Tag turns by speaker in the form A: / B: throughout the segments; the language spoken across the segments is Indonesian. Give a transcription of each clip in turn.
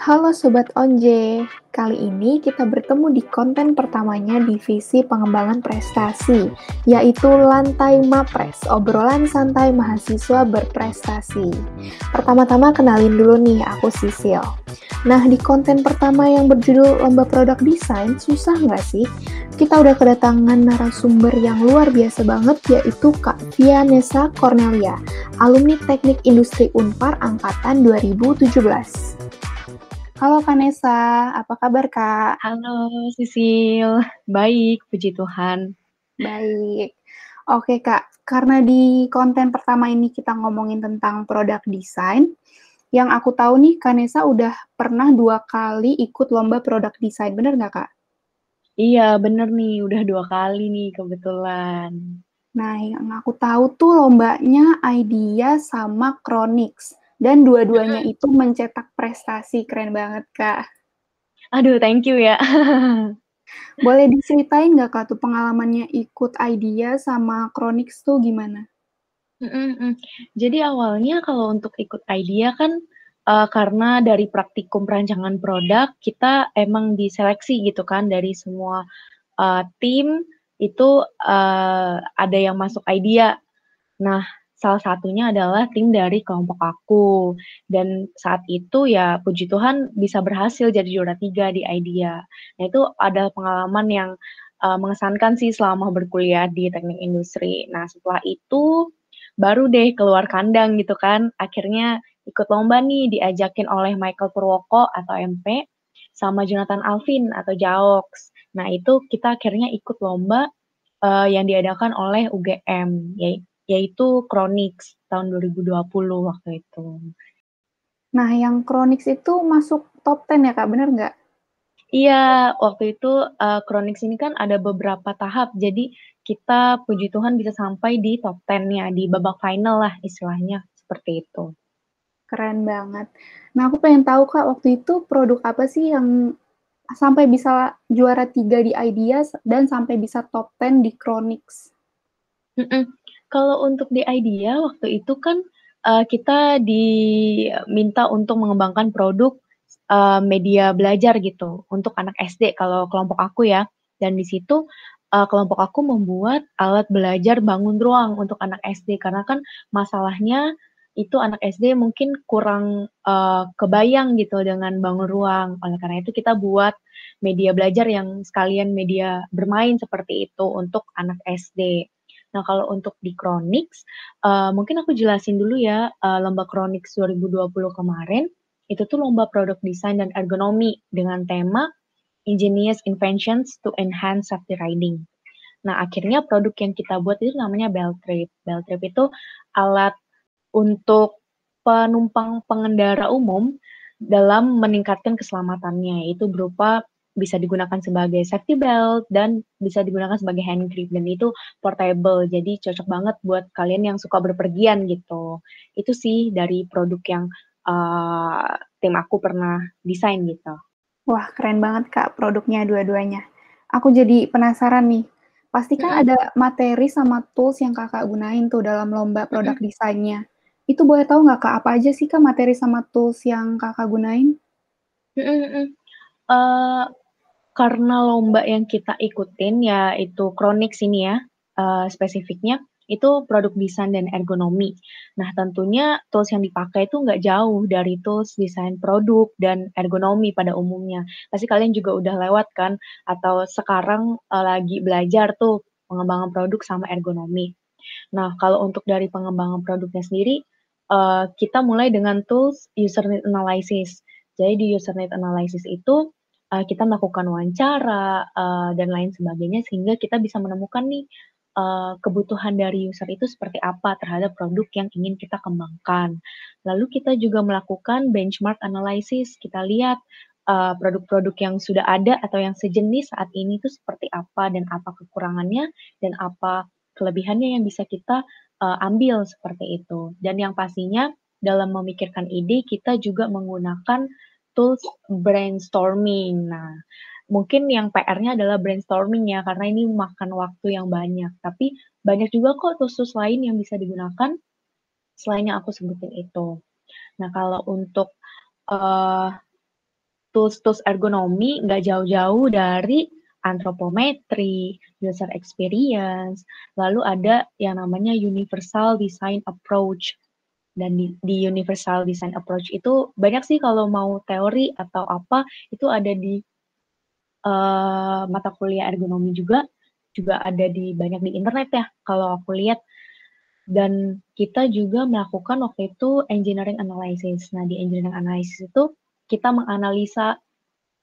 A: Halo Sobat Onje, kali ini kita bertemu di konten pertamanya divisi pengembangan prestasi, yaitu Lantai Mapres, obrolan santai mahasiswa berprestasi. Pertama-tama kenalin dulu nih, aku Sisil. Nah, di konten pertama yang berjudul Lomba Produk Desain, susah nggak sih? Kita udah kedatangan narasumber yang luar biasa banget, yaitu Kak Vianessa Cornelia, alumni Teknik Industri Unpar Angkatan 2017. Halo Vanessa, apa kabar Kak?
B: Halo Sisil, baik, puji Tuhan.
A: Baik. Oke Kak, karena di konten pertama ini kita ngomongin tentang produk desain, yang aku tahu nih Kanesa udah pernah dua kali ikut lomba produk desain, bener nggak Kak?
B: Iya, bener nih, udah dua kali nih kebetulan.
A: Nah, yang aku tahu tuh lombanya Idea sama Chronix. Dan dua-duanya itu mencetak prestasi, keren banget, Kak.
B: Aduh, thank you ya.
A: Boleh diceritain nggak, Kak, tuh pengalamannya ikut Idea sama Chronix tuh gimana?
B: Mhm mhm. Jadi awalnya kalau untuk ikut Idea kan, uh, karena dari praktikum perancangan produk, kita emang diseleksi gitu kan dari semua, uh, tim itu, uh, ada yang masuk Idea. Nah, Salah satunya adalah tim dari kelompok aku, dan saat itu ya puji Tuhan bisa berhasil jadi juara tiga di IDEA. Nah itu ada pengalaman yang, uh, mengesankan sih selama berkuliah di teknik industri. Nah setelah itu, baru deh keluar kandang gitu kan, akhirnya ikut lomba nih diajakin oleh Michael Purwoko atau MP, sama Jonathan Alvin atau Jaox. Nah itu kita akhirnya ikut lomba, uh, yang diadakan oleh UGM, yai yaitu Chronix tahun 2020 waktu itu.
A: Nah, yang Chronix itu masuk top 10 ya Kak, bener nggak?
B: Iya, waktu itu uh, Chronix ini kan ada beberapa tahap, jadi kita puji Tuhan bisa sampai di top 10-nya, di babak final lah istilahnya, seperti itu.
A: Keren banget. Nah, aku pengen tahu Kak, waktu itu produk apa sih yang sampai bisa juara tiga di Ideas dan sampai bisa top 10 di Chronix?
B: Mm -mm. Kalau untuk di IDEA waktu itu kan, uh, kita diminta untuk mengembangkan produk, uh, media belajar gitu untuk anak SD kalau kelompok aku ya, dan di situ, uh, kelompok aku membuat alat belajar bangun ruang untuk anak SD karena kan masalahnya itu anak SD mungkin kurang, uh, kebayang gitu dengan bangun ruang. Oleh karena itu kita buat media belajar yang sekalian media bermain seperti itu untuk anak SD. Nah, kalau untuk di Chronix, uh, mungkin aku jelasin dulu ya, uh, lomba Chronix 2020 kemarin, itu tuh lomba produk desain dan ergonomi dengan tema Ingenious Inventions to Enhance Safety Riding. Nah, akhirnya produk yang kita buat itu namanya. Belt Trip itu alat untuk penumpang pengendara umum dalam meningkatkan keselamatannya, yaitu berupa bisa digunakan sebagai safety belt dan bisa digunakan sebagai hand grip dan itu portable jadi cocok banget buat kalian yang suka berpergian gitu itu sih dari produk yang uh, tim aku pernah desain gitu
A: wah keren banget kak produknya dua-duanya aku jadi penasaran nih pasti kan hmm. ada materi sama tools yang kakak gunain tuh dalam lomba produk hmm. desainnya itu boleh tahu nggak kak apa aja sih kak materi sama tools yang kakak gunain?
B: Hmm, uh, karena lomba yang kita ikutin yaitu Chronix ini ya, uh, spesifiknya, itu produk desain dan ergonomi. Nah, tentunya tools yang dipakai itu nggak jauh dari tools desain produk dan ergonomi pada umumnya. Pasti kalian juga udah lewat kan, atau sekarang uh, lagi belajar tuh pengembangan produk sama ergonomi. Nah, kalau untuk dari pengembangan produknya sendiri, uh, kita mulai dengan tools user need analysis. Jadi di user need analysis itu uh, kita melakukan wawancara, uh, dan lain sebagainya sehingga kita bisa menemukan nih, uh, kebutuhan dari user itu seperti apa terhadap produk yang ingin kita kembangkan. Lalu kita juga melakukan benchmark analysis, kita lihat, uh, produk-produk yang sudah ada atau yang sejenis saat ini itu seperti apa dan apa kekurangannya dan apa kelebihannya yang bisa kita, uh, ambil seperti itu. Dan yang pastinya dalam memikirkan ide kita juga menggunakan tools brainstorming. Nah, mungkin yang PR-nya adalah brainstorming ya, karena ini makan waktu yang banyak. Tapi banyak juga kok tools-tools lain yang bisa digunakan selain yang aku sebutin itu. Nah, kalau untuk uh, tools-tools ergonomi nggak jauh-jauh dari anthropometry, user experience, lalu ada yang namanya universal design approach. Dan di, di universal design approach itu banyak sih kalau mau teori atau apa itu ada di uh, mata kuliah ergonomi juga, juga ada di banyak di internet ya kalau aku lihat. Dan kita juga melakukan waktu itu engineering analysis. Nah di engineering analysis itu kita menganalisa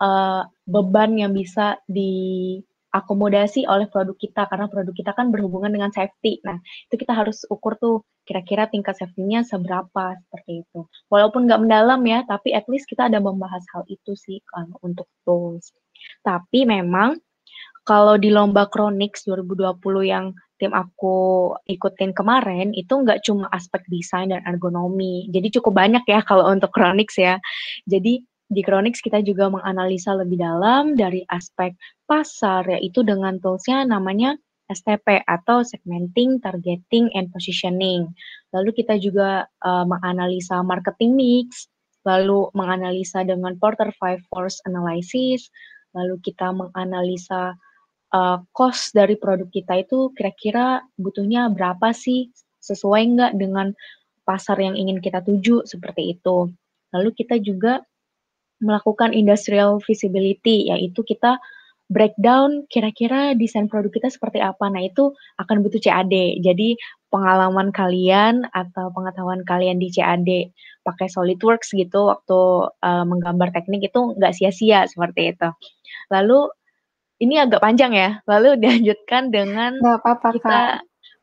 B: uh, beban yang bisa diakomodasi oleh produk kita karena produk kita kan berhubungan dengan safety. Nah, itu kita harus ukur tuh kira-kira tingkat safety-nya seberapa seperti itu. Walaupun nggak mendalam ya, tapi at least kita ada membahas hal itu sih kan untuk tools. Tapi memang kalau di lomba Chronix 2020 yang tim aku ikutin kemarin itu nggak cuma aspek desain dan ergonomi. Jadi cukup banyak ya kalau untuk Chronix ya. Jadi di Chronix kita juga menganalisa lebih dalam dari aspek pasar, yaitu dengan toolsnya namanya STP atau Segmenting, Targeting, and Positioning. Lalu kita juga uh, menganalisa marketing mix, lalu menganalisa dengan Porter Five Force Analysis, lalu kita menganalisa uh, cost dari produk kita itu kira-kira butuhnya berapa sih, sesuai nggak dengan pasar yang ingin kita tuju, seperti itu. Lalu kita juga melakukan industrial feasibility, yaitu kita breakdown kira-kira desain produk kita seperti apa. Nah, itu akan butuh CAD. Jadi, pengalaman kalian atau pengetahuan kalian di CAD pakai SolidWorks gitu waktu uh, menggambar teknik itu nggak sia-sia seperti itu. Lalu ini agak panjang ya. Lalu dilanjutkan dengan
A: apa -apa,
B: kita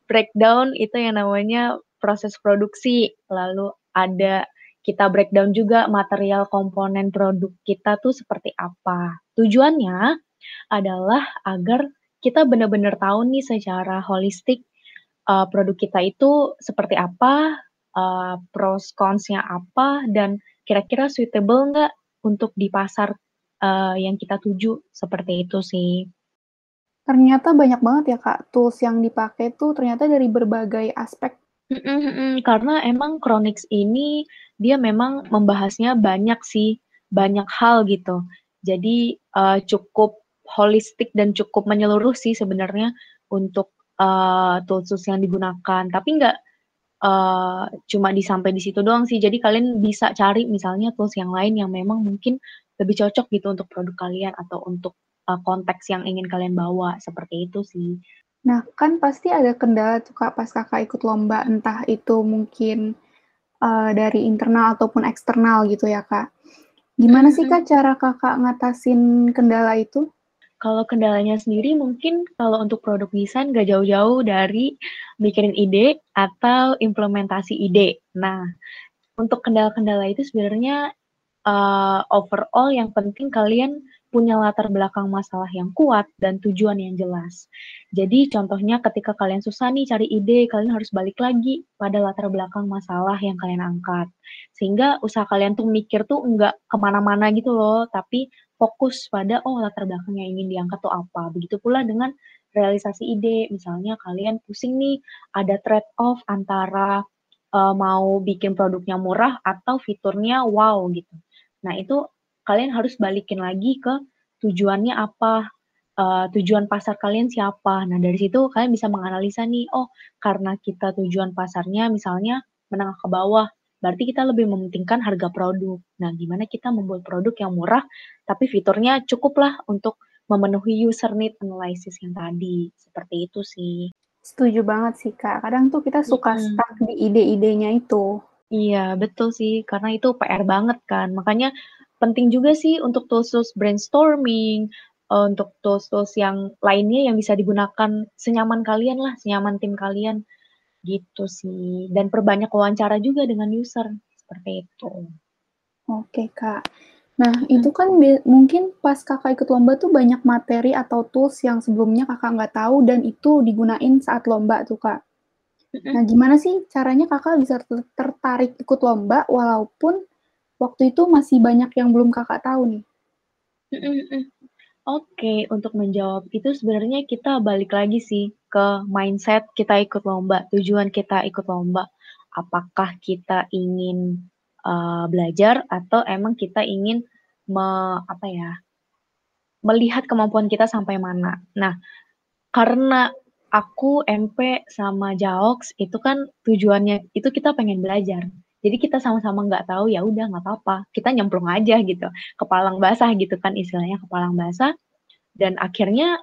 B: breakdown itu yang namanya proses produksi. Lalu ada kita breakdown juga material komponen produk kita tuh seperti apa. Tujuannya adalah agar kita benar-benar tahu nih secara holistik uh, produk kita itu seperti apa, uh, pros consnya apa, dan kira-kira suitable nggak untuk di pasar uh, yang kita tuju seperti itu sih.
A: Ternyata banyak banget ya Kak, tools yang dipakai tuh ternyata dari berbagai aspek
B: karena emang Chronix ini dia memang membahasnya banyak sih, banyak hal gitu. Jadi, uh, cukup holistik dan cukup menyeluruh sih sebenarnya untuk, uh, tools-tools yang digunakan. Tapi nggak, uh, cuma di sampai di situ doang sih. Jadi kalian bisa cari misalnya tools yang lain yang memang mungkin lebih cocok gitu untuk produk kalian atau untuk, uh, konteks yang ingin kalian bawa, seperti itu sih.
A: Nah, kan pasti ada kendala tuh Kak pas Kakak ikut lomba, entah itu mungkin uh, dari internal ataupun eksternal gitu ya Kak. Gimana sih Kak cara Kakak ngatasin kendala itu?
B: Kalau kendalanya sendiri mungkin kalau untuk produk desain gak jauh-jauh dari mikirin ide atau implementasi ide. Nah, untuk kendala-kendala itu sebenarnya uh, overall yang penting kalian punya latar belakang masalah yang kuat dan tujuan yang jelas. Jadi contohnya ketika kalian susah nih cari ide, kalian harus balik lagi pada latar belakang masalah yang kalian angkat. Sehingga usaha kalian tuh mikir tuh enggak ke mana-mana gitu loh, tapi fokus pada oh latar belakang yang ingin diangkat tuh apa. Begitu pula dengan realisasi ide, misalnya kalian pusing nih ada trade off antara uh, mau bikin produknya murah atau fiturnya wow gitu. Nah itu kalian harus balikin lagi ke tujuannya apa, uh, tujuan pasar kalian siapa. Nah, dari situ kalian bisa menganalisa nih, oh karena kita tujuan pasarnya misalnya menengah ke bawah, berarti kita lebih mementingkan harga produk. Nah, gimana kita membuat produk yang murah, tapi fiturnya cukuplah untuk memenuhi user need analysis yang tadi. Seperti itu sih.
A: Setuju banget sih, Kak. Kadang tuh kita suka hmm. stuck di ide-idenya itu.
B: Iya, betul sih. Karena itu PR banget kan. Makanya penting juga sih untuk tools-tools brainstorming, uh, untuk tools-tools yang lainnya yang bisa digunakan senyaman kalian lah, senyaman tim kalian, gitu sih. Dan perbanyak wawancara juga dengan user, seperti itu.
A: Oke, Kak. Nah, hmm. itu kan mungkin pas Kakak ikut lomba tuh banyak materi atau tools yang sebelumnya Kakak nggak tahu dan itu digunain saat lomba tuh, Kak. Nah, gimana sih caranya Kakak bisa tertarik ikut lomba walaupun waktu itu masih banyak yang belum Kakak tahu nih?
B: Oke, untuk menjawab itu sebenarnya kita balik lagi sih ke mindset kita ikut lomba, tujuan kita ikut lomba. Apakah kita ingin uh, belajar atau emang kita ingin me apa ya, melihat kemampuan kita sampai mana. Nah, karena aku MP sama JAOX itu kan tujuannya itu kita pengen belajar. Jadi kita sama-sama nggak tahu ya udah nggak apa-apa, kita nyemplung aja gitu, kepalang basah gitu kan istilahnya kepalang basah. Dan akhirnya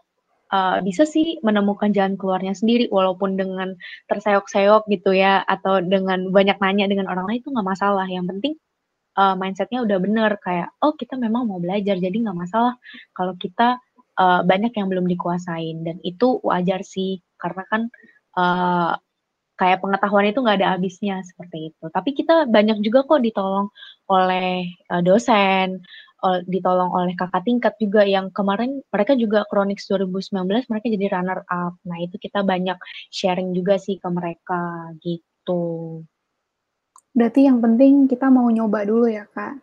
B: uh, bisa sih menemukan jalan keluarnya sendiri walaupun dengan terseok-seok gitu ya atau dengan banyak nanya dengan orang lain itu nggak masalah. Yang penting uh, mindsetnya udah bener kayak oh kita memang mau belajar jadi nggak masalah kalau kita uh, banyak yang belum dikuasain dan itu wajar sih karena kan uh, kayak pengetahuan itu nggak ada habisnya seperti itu. Tapi kita banyak juga kok ditolong oleh uh, dosen, uh, ditolong oleh kakak tingkat juga yang kemarin mereka juga Chronix 2019 mereka jadi runner up. Nah itu kita banyak sharing juga sih ke mereka gitu.
A: Berarti yang penting kita mau nyoba dulu ya kak.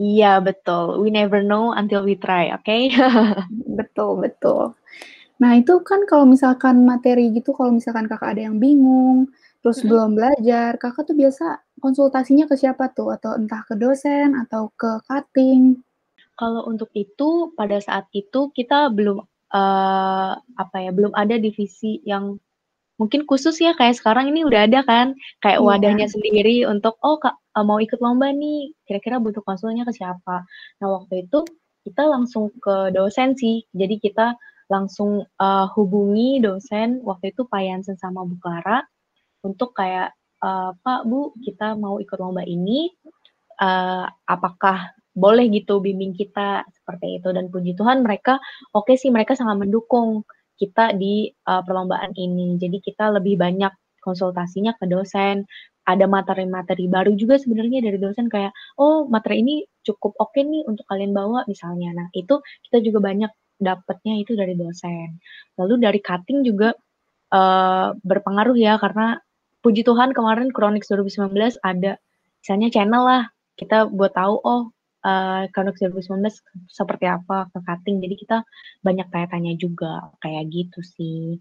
B: Iya betul. We never know until we try, oke? Okay?
A: betul betul. Nah, itu kan kalau misalkan materi gitu, kalau misalkan Kakak ada yang bingung, terus -hmm. belum belajar, Kakak tuh biasa konsultasinya ke siapa tuh? Atau entah ke dosen atau ke cutting?
B: Kalau untuk itu, pada saat itu kita belum, uh, apa ya, belum ada divisi yang mungkin khusus ya, kayak sekarang ini udah ada kan, kayak iya. wadahnya sendiri untuk, "Oh, Kak, uh, mau ikut lomba nih, kira-kira butuh konsulnya ke siapa?" Nah, waktu itu kita langsung ke dosen sih. Jadi kita langsung uh, hubungi dosen waktu itu Pak Yansen sama Bu Clara untuk kayak uh, Pak Bu kita mau ikut lomba ini uh, apakah boleh gitu bimbing kita? Seperti itu. Dan puji Tuhan mereka oke okay sih mereka sangat mendukung kita di uh, perlombaan ini. Jadi kita lebih banyak konsultasinya ke dosen. Ada materi-materi baru juga sebenarnya dari dosen kayak oh materi ini cukup oke okay nih untuk kalian bawa misalnya. Nah itu kita juga banyak dapatnya itu dari dosen. Lalu dari cutting juga uh, berpengaruh ya karena puji Tuhan kemarin Chronix 2019 ada misalnya channel lah kita buat tahu oh uh, Chronix 2019 seperti apa ke cutting. Jadi kita banyak tanya-tanya juga kayak gitu sih.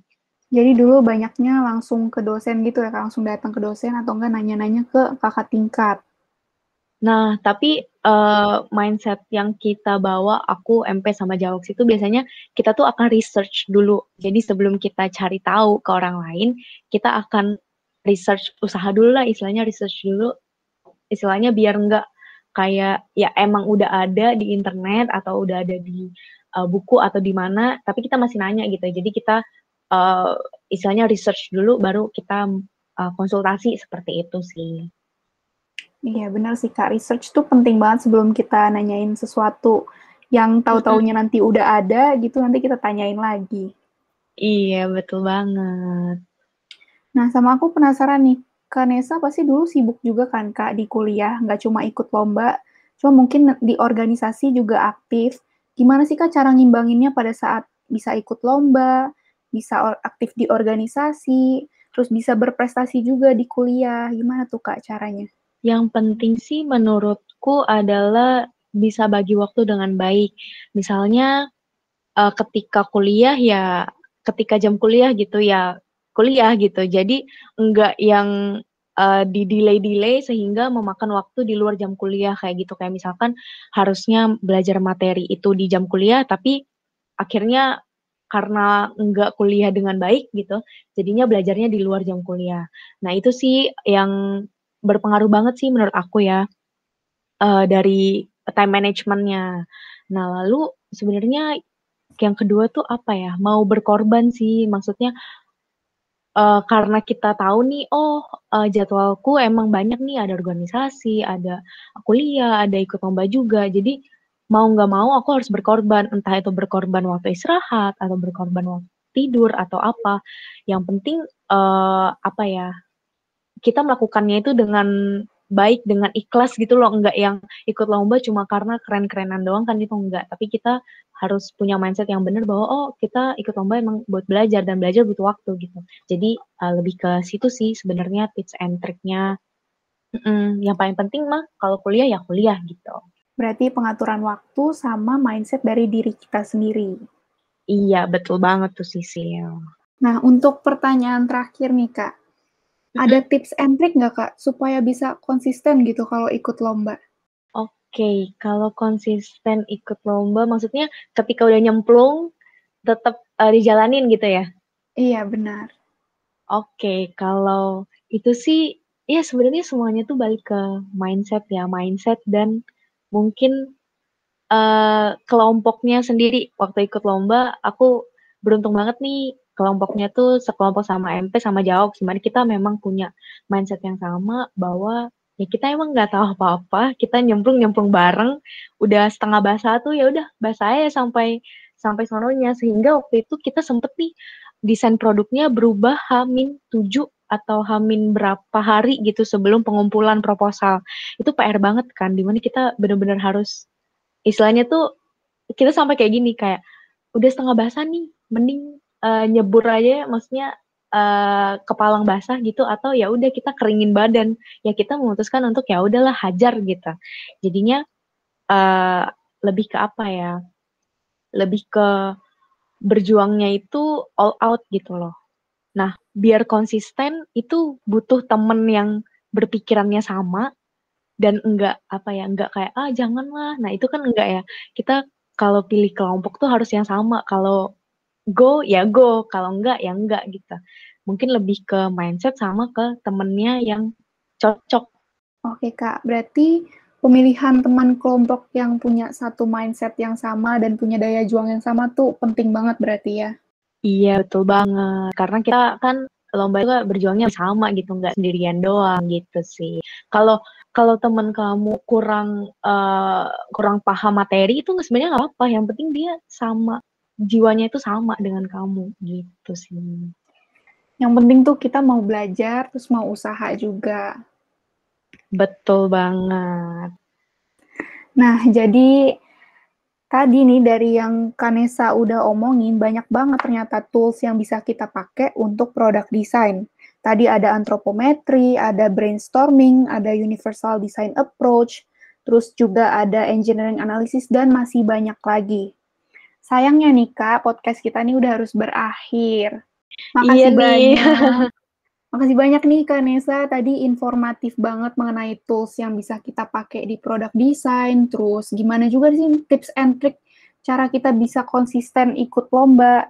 A: Jadi dulu banyaknya langsung ke dosen gitu ya, langsung datang ke dosen atau enggak nanya-nanya ke kakak tingkat.
B: Nah, tapi, uh, mindset yang kita bawa, aku, MP, sama Jawoks itu biasanya kita tuh akan research dulu. Jadi sebelum kita cari tahu ke orang lain, kita akan research, usaha dulu lah istilahnya research dulu, istilahnya biar enggak kayak, ya emang udah ada di internet atau udah ada di, uh, buku atau di mana, tapi kita masih nanya gitu. Jadi kita, uh, istilahnya research dulu baru kita, uh, konsultasi, seperti itu sih.
A: Iya benar sih Kak, research tuh penting banget sebelum kita nanyain sesuatu yang tahu-taunya nanti udah ada gitu, nanti kita tanyain lagi.
B: Iya, betul banget.
A: Nah, sama aku penasaran nih, Kak Nesa pasti dulu sibuk juga kan Kak di kuliah, nggak cuma ikut lomba, cuma mungkin di organisasi juga aktif. Gimana sih Kak cara ngimbanginnya pada saat bisa ikut lomba, bisa aktif di organisasi, terus bisa berprestasi juga di kuliah, gimana tuh Kak caranya?
B: Yang penting sih menurutku adalah bisa bagi waktu dengan baik. Misalnya, uh, ketika kuliah ya ketika jam kuliah gitu ya kuliah gitu. Jadi enggak yang, uh, di-delay-delay sehingga memakan waktu di luar jam kuliah kayak gitu. Kayak misalkan harusnya belajar materi itu di jam kuliah, tapi akhirnya karena enggak kuliah dengan baik gitu, jadinya belajarnya di luar jam kuliah. Nah itu sih yang berpengaruh banget sih menurut aku ya, uh, dari time managementnya. Nah, lalu sebenarnya yang kedua tuh apa ya, mau berkorban sih. Maksudnya, uh, karena kita tahu nih, oh, uh, jadwalku emang banyak nih, ada organisasi, ada kuliah, ada ikut lomba juga. Jadi, mau nggak mau aku harus berkorban, entah itu berkorban waktu istirahat, atau berkorban waktu tidur, atau apa. Yang penting, uh, apa ya, kita melakukannya itu dengan baik, dengan ikhlas gitu loh, enggak yang ikut lomba cuma karena keren-kerenan doang kan itu enggak. Tapi kita harus punya mindset yang benar bahwa oh kita ikut lomba emang buat belajar dan belajar butuh waktu gitu. Jadi uh, lebih ke situ sih sebenarnya tips and triknya. Mm yang paling penting mah kalau kuliah ya kuliah gitu.
A: Berarti pengaturan waktu sama mindset dari diri kita sendiri.
B: Iya, betul banget tuh Sisil.
A: Nah, untuk pertanyaan terakhir nih Kak, ada tips and trick nggak Kak, supaya bisa konsisten gitu kalau ikut lomba?
B: Oke, okay, kalau konsisten ikut lomba maksudnya ketika udah nyemplung tetap uh, dijalanin gitu ya?
A: Iya, benar.
B: Oke, okay, kalau itu sih ya sebenarnya semuanya tuh balik ke mindset ya, mindset dan mungkin uh, kelompoknya sendiri. Waktu ikut lomba aku beruntung banget nih kelompoknya tuh sekelompok sama MP sama Jawab, gimana kita memang punya mindset yang sama bahwa ya kita emang nggak tahu apa-apa, kita nyemplung-nyemplung bareng, udah setengah basah tuh ya udah basah aja sampai sampai sononya. Sehingga waktu itu kita sempet nih desain produknya berubah hamin 7 atau hamin berapa hari gitu sebelum pengumpulan proposal. Itu PR banget kan, di mana kita benar-benar harus istilahnya tuh kita sampai kayak gini kayak udah setengah basah nih, mending uh, nyebur aja maksudnya uh, kepalang basah gitu atau ya udah kita keringin badan. Ya kita memutuskan untuk ya udahlah hajar gitu. Jadinya uh, lebih ke apa ya lebih ke berjuangnya itu all out gitu loh. Nah biar konsisten itu butuh temen yang berpikirannya sama dan enggak apa ya enggak kayak ah janganlah. Nah itu kan enggak ya. Kita kalau pilih kelompok tuh harus yang sama. Kalau go ya go, kalau enggak ya enggak gitu. Mungkin lebih ke mindset sama ke temennya yang cocok.
A: Oke kak, berarti pemilihan teman kelompok yang punya satu mindset yang sama dan punya daya juang yang sama tuh penting banget berarti ya?
B: Iya betul banget, karena kita kan lomba juga berjuangnya sama gitu, nggak sendirian doang gitu sih. Kalau kalau teman kamu kurang uh, kurang paham materi itu sebenarnya nggak apa, yang penting dia sama jiwanya itu sama dengan kamu gitu sih.
A: Yang penting tuh kita mau belajar terus mau usaha juga.
B: Betul banget.
A: Nah, jadi tadi nih dari yang Kanesa udah omongin banyak banget ternyata tools yang bisa kita pakai untuk produk design. Tadi ada antropometri, ada brainstorming, ada universal design approach, terus juga ada engineering analysis dan masih banyak lagi. Sayangnya nih Kak, podcast kita nih udah harus berakhir. Makasih iya banyak. Nih. Makasih banyak nih Kak Nesa, tadi informatif banget mengenai tools yang bisa kita pakai di produk design, terus gimana juga sih tips and trick cara kita bisa konsisten ikut lomba.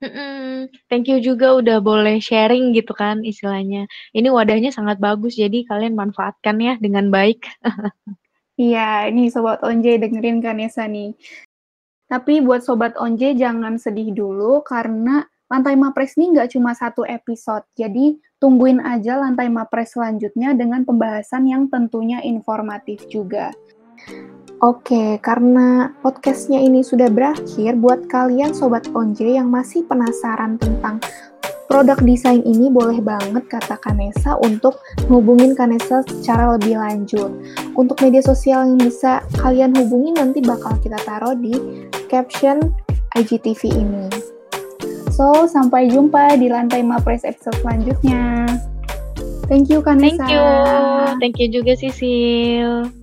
B: Mm-mm. Thank you juga udah boleh sharing gitu kan istilahnya. Ini wadahnya sangat bagus, jadi kalian manfaatkan ya dengan baik.
A: Iya, ini Sobat Onje dengerin Kanesa nih. Tapi buat Sobat Onje jangan sedih dulu karena Lantai Mapres ini nggak cuma satu episode, jadi tungguin aja Lantai Mapres selanjutnya dengan pembahasan yang tentunya informatif juga. Oke, karena podcastnya ini sudah berakhir, buat kalian Sobat Onje yang masih penasaran tentang produk desain ini boleh banget kata Kanesa untuk hubungin Kanesa secara lebih lanjut. Untuk media sosial yang bisa kalian hubungi nanti bakal kita taruh di caption IGTV ini. So, sampai jumpa di Lantai Mapres episode selanjutnya. Thank you Kanesa.
B: Thank you. Thank you juga Sisil.